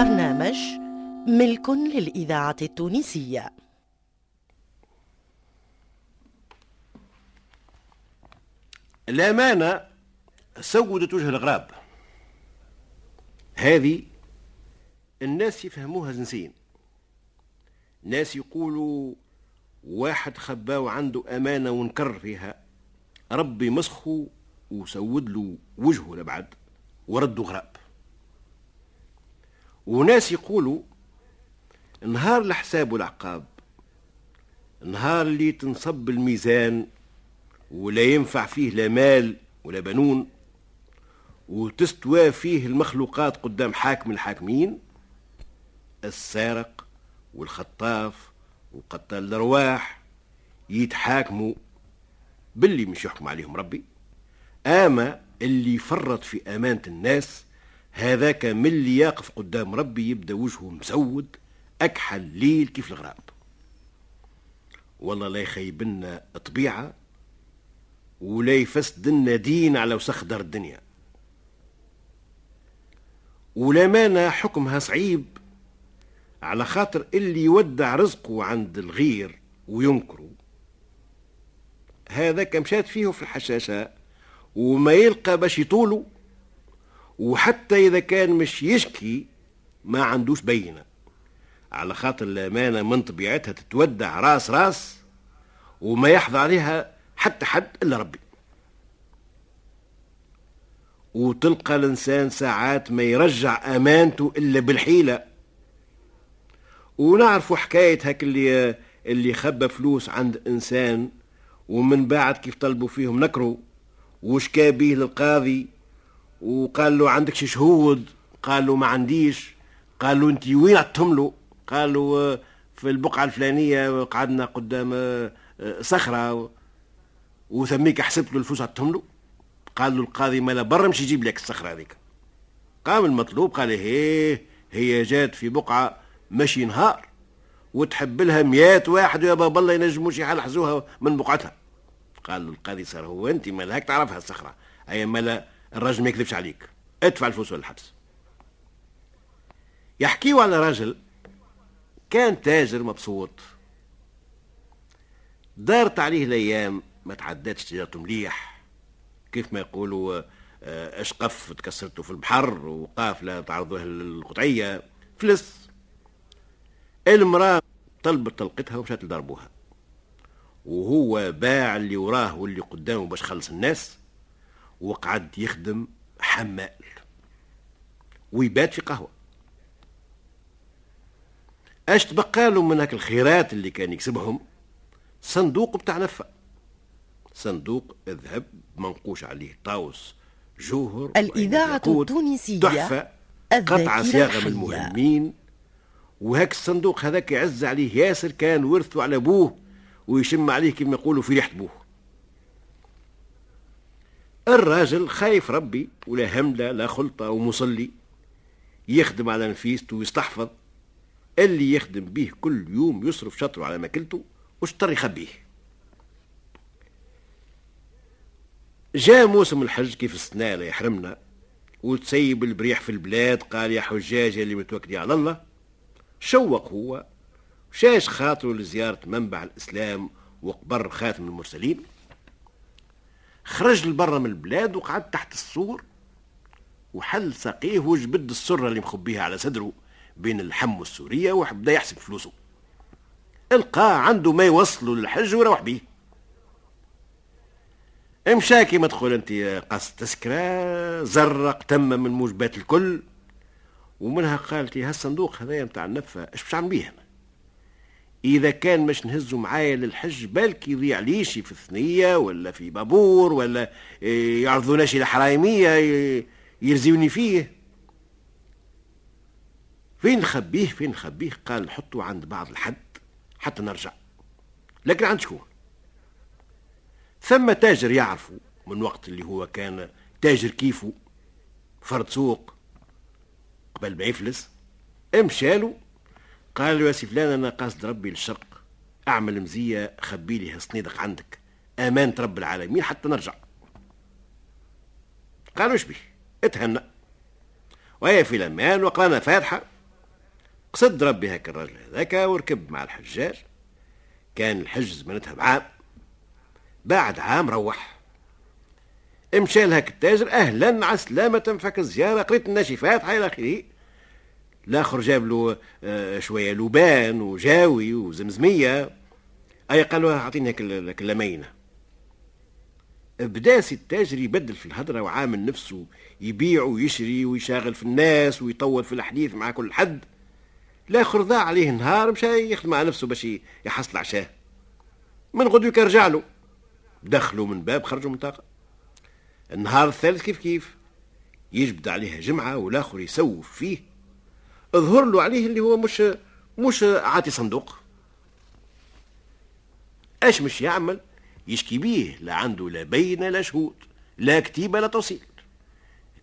البرنامج ملك للإذاعة التونسية. الأمانة سودت وجه الغراب هذه الناس يفهموها زنسين. ناس يقولوا واحد خباو عنده أمانة ونكر فيها ربي مسخه وسود له وجهه لبعد ورده غراب. وناس يقولوا نهار الحساب والعقاب نهار اللي تنصب الميزان ولا ينفع فيه لا مال ولا بنون وتستوى فيه المخلوقات قدام حاكم الحاكمين السارق والخطاف وقتال الأرواح يتحاكموا باللي مش يحكم عليهم ربي أما اللي فرط في أمانة الناس هذاك من اللي يقف قدام ربي يبدأ وجهه مسود أكحل ليل كيف الغراب. والله لا يخيبنا طبيعة ولا يفسد لنا دين على وسخ دار الدنيا. والأمانة حكمها صعيب على خاطر اللي يودع رزقه عند الغير وينكره. هذا كمشات فيه في الحشاشة وما يلقى باش يطوله. وحتى إذا كان مش يشكي ما عندوش بينة. على خاطر الأمانة من طبيعتها تتودع راس راس وما يحظى عليها حتى حد إلا ربي. وتلقى الإنسان ساعات ما يرجع أمانته إلا بالحيلة. ونعرفوا حكاية هاك اللي اللي خبى فلوس عند إنسان ومن بعد كيف طلبوا فيهم نكروا وشكا به للقاضي وقال له عندك شي شهود؟ قال له ما عنديش. قال له انت وين عطهم له قال له في البقعة الفلانية قعدنا قدام صخرة. وثميك حسبت له الفلوس عطهم له قال له القاضي مالا برا مش يجيب لك الصخرة هذيك. قام المطلوب قال هي هي جات في بقعة مشي نهار وتحب لها مئات واحد يا بابا الله ينجموش يحلحزوها من بقعتها. قال له القاضي صار هو انت مالك تعرفها الصخرة؟ أي مالا الراجل ما يكذبش عليك. ادفع الفلوس والحبس. يحكيوا على راجل كان تاجر مبسوط. دارت عليه الأيام ما تعداتش تجارته مليح. كيف ما يقولوا آه، اشقف تكسرته في البحر وقافله تعرضوه للقطعية. فلس. المرأة طلبت طلقتها ومشات لضربوها وهو باع اللي وراه واللي قدامه باش خلص الناس. وقعد يخدم حمال ويبات في قهوة. اش تبقى له من هاك الخيرات اللي كان يكسبهم؟ صندوق بتاع نفة. صندوق ذهب منقوش عليه طاوس جوهر الإذاعة التونسية تحفة قطعة صياغة من المهمين. وهاك الصندوق هذاك يعز عليه ياسر كان ورثه على أبوه ويشم عليه كما يقولوا في ريحة أبوه. الراجل خايف ربي ولا هملة لا خلطة ومصلي يخدم على نفيسته ويستحفظ. اللي يخدم به كل يوم يصرف شطره على ماكلته وشطر يخبيه. جاء موسم الحج كيف السنة لا يحرمنا وتسيب البريح في البلاد قال يا حجاج اللي متوكلين على الله. شوق هو شاش خاطره لزيارة منبع الإسلام وقبر خاتم المرسلين. خرج لبرا من البلاد وقعد تحت السور. وحل ساقيه وجبد السرة اللي مخبيها على صدره بين الحم والسورية وبدا يحسب فلوسه. القاه عنده ما يوصله للحج ويروح بيه. امشى كيما تقول أنت قص تسكرة؟ زرق تم من موجبات الكل. ومنها قالت هالصندوق هذايا نتاع النفة اش باش نعمل بيه إذا كان مش نهزه معايا للحج بالك يضيع ليشي في الثنية ولا في بابور ولا يعرضوناش إلى حرايمية يرزيوني فيه. فين نخبيه؟ فين نخبيه؟ قال نحطه عند بعض الحد حتى نرجع. لكن عند شكون؟ ثم تاجر يعرفه من وقت اللي هو كان تاجر كيفه فرد سوق قبل ما يفلس امشاله قال له يا سي فلان أنا قاصد ربي للشرق. أعمل مزية خبي لي هالصنيدق عندك. امانه رب العالمين حتى نرجع. قالوا إيش بيه اتهنى وهي في الامان وقرانا فاتحة. قصد ربي هاك الرجل هذاك وركب مع الحجاج. كان الحج زمنتها بعام. بعد عام روح. مشى لهاك التاجر أهلا على سلامة فك الزيارة قريت الناشفات إلى آخره. الآخر جاب له آه، شوية لبان وجاوي وزمزمية. أي قال له أعطيني هاك اللمينة. بدا سي التاجر يبدل في الهضره وعامل نفسه يبيع ويشري ويشاغل في الناس ويطول في الحديث مع كل حد. الآخر ضاع عليه نهار مشى يخدم على نفسه باش يحصل عشاه من غدو رجع له. دخلوا من باب خرجوا من طاقة. النهار الثالث كيف كيف؟ يجبد عليها جمعة والآخر يسوف فيه. ظهر له عليه اللي هو مش مش عاطي صندوق. اش مش يعمل؟ يشكي بيه لا عنده لا بين لا شهود لا كتيبة لا توصيل.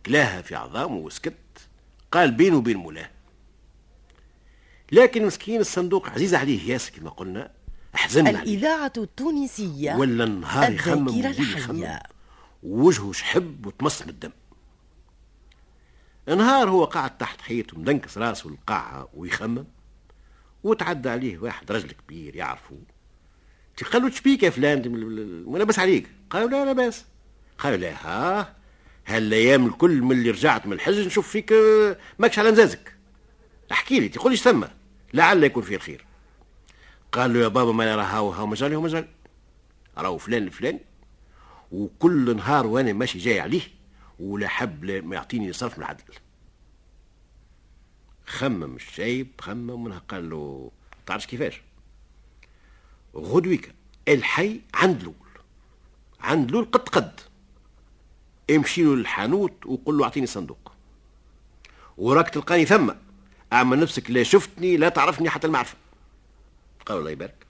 كلاها في عظامه وسكت قال بينه وبين مولاه. لكن مسكين الصندوق عزيز عليه ياسر كما قلنا أحزن الإذاعة التونسية. ولا النهار يخمم ووجهه شحب وتمص من الدم. نهار هو قاعد تحت حيط ومدنكس راسه القاعة ويخمم وتعدى عليه واحد رجل كبير يعرفه. قال له تشبيك يا فلان؟ وأنا بس عليك. قالوا لا لا بس. قالوا لا ها هالايام الكل من اللي رجعت من الحج نشوف فيك آه، ماكش على نزازك احكي لي تقول لي ثم؟ لعل يكون فيه الخير. قال له يا بابا ما راه هاو هاو مجالي هو مجالي راهو فلان الفلاني وكل نهار وأنا ماشي جاي عليه ولا حب ما يعطيني صرف من العدل. خمم الشايب خمم منها قال له تعرفش كيفاش؟ غدويك الحي عند لول عند لول قد قد. امشي له للحانوت وقول له أعطيني صندوق. وراك تلقاني ثم أعمل نفسك لا شفتني لا تعرفني حتى المعرفة. قال الله يبارك.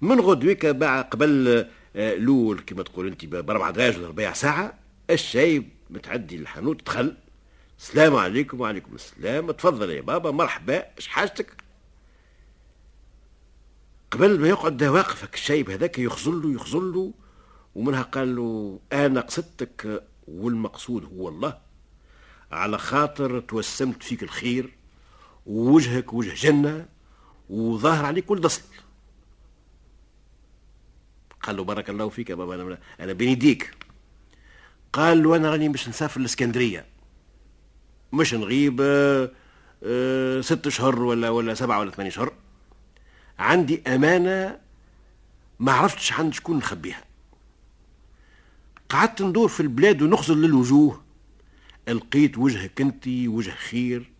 من غدويك باع قبل لول كما تقول أنت باربع دقائق ولا ربع ساعة الشايب متعدي للحانوت دخل السلام عليكم وعليكم السلام. تفضل يا بابا مرحبا اش حاجتك؟ قبل ما يقعد واقف الشايب هذاك يخزل له يخزل له ومنها قال له أنا قصدتك والمقصود هو الله. على خاطر توسمت فيك الخير ووجهك وجه جنة وظاهر عليك كل دصل قال له بارك الله فيك يا بابا أنا أنا بين يديك قال له أنا راني مش نسافر الاسكندريه مش نغيب آه، آه، ست شهور ولا ولا سبعة ولا ثمانية شهور عندي أمانة ما عرفتش عند شكون نخبيها. قعدت ندور في البلاد ونخزر للوجوه. لقيت وجهك انت وجه خير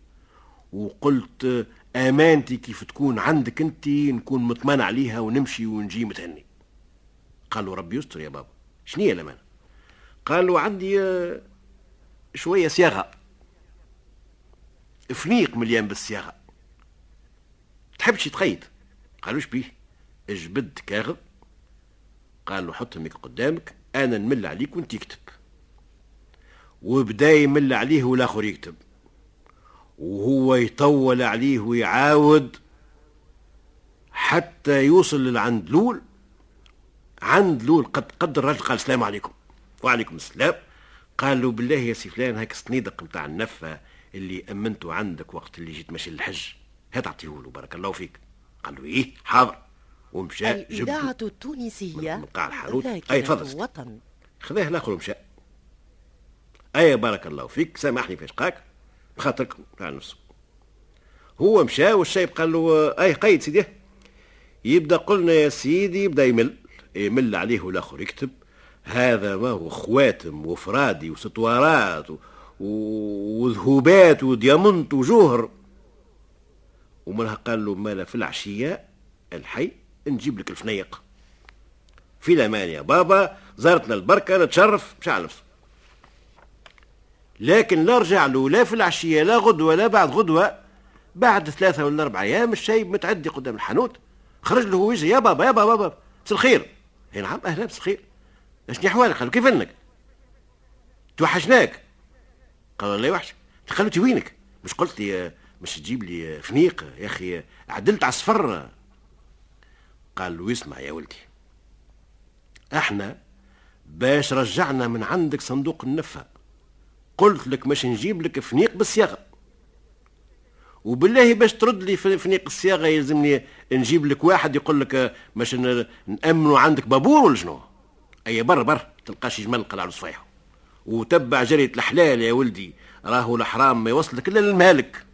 وقلت أمانتي كيف تكون عندك انت نكون مطمن عليها ونمشي ونجي متهني. قالوا ربي يستر يا بابا. شنية الأمانة؟ قالوا عندي آه، شوية صياغة. فنيق مليان بالصياغة. تحبش تقيد قالوا بيه. اجبد كاغذ قال له حط الميك قدامك أنا نمل عليك وأنت يكتب. وبدا يمل عليه والآخر يكتب. وهو يطول عليه ويعاود حتى يوصل لعند لول عند لول قد قد الرجل قال السلام عليكم. وعليكم السلام. قال له بالله يا سي فلان هاك الصنيدق نتاع النفة اللي أمنته عندك وقت اللي جيت ماشي للحج. هات أعطيه له بارك الله فيك. قال له إيه؟ حاضر. ومشى الإذاعة التونسية من قاع الحانوت أي تفضل الوطن. خذاه الآخر ومشى. أي بارك الله فيك. سامحني في إشقاك بخاطرك تاع نفسه هو مشى والشايب قال له أي قيد سيدي. يبدأ قلنا يا سيدي يبدأ يمل. يمل عليه والآخر يكتب هذا ما هو خواتم وفرادي وسطوارات وذهوبات وديامنت وجوهر. ومنها قال له مالا في العشية الحي نجيب لك الفنيق. في الأمان يا بابا زارتنا البركة نتشرف مش نفسه لكن لا رجع له لا في العشية لا غدوة لا بعد غدوة. بعد ثلاثة ولا أربع أيام الشايب متعدي قدام الحانوت. خرج له وجه يا بابا يا بابا بابا الخير. هي نعم أهلا بس الخير اشني أحوالك قالوا كيف إنك؟ توحشناك. قال الله يوحشك. قالوا وينك مش قلت لي مش تجيب لي فنيق يا أخي عدلت على الصفر. قال له اسمع يا ولدي. إحنا باش رجعنا من عندك صندوق النفة قلت لك مش نجيب لك فنيق بالصياغة. وبالله باش ترد لي في فنيق الصياغه يلزمني نجيب لك واحد يقول لك باش نأمنوا عندك بابور ولا شنو؟ أي بر بر تلقاش جمل القلعه الصفيحه وتبع جرية الحلال يا ولدي راهو الحرام ما يوصلك إلا للمالك.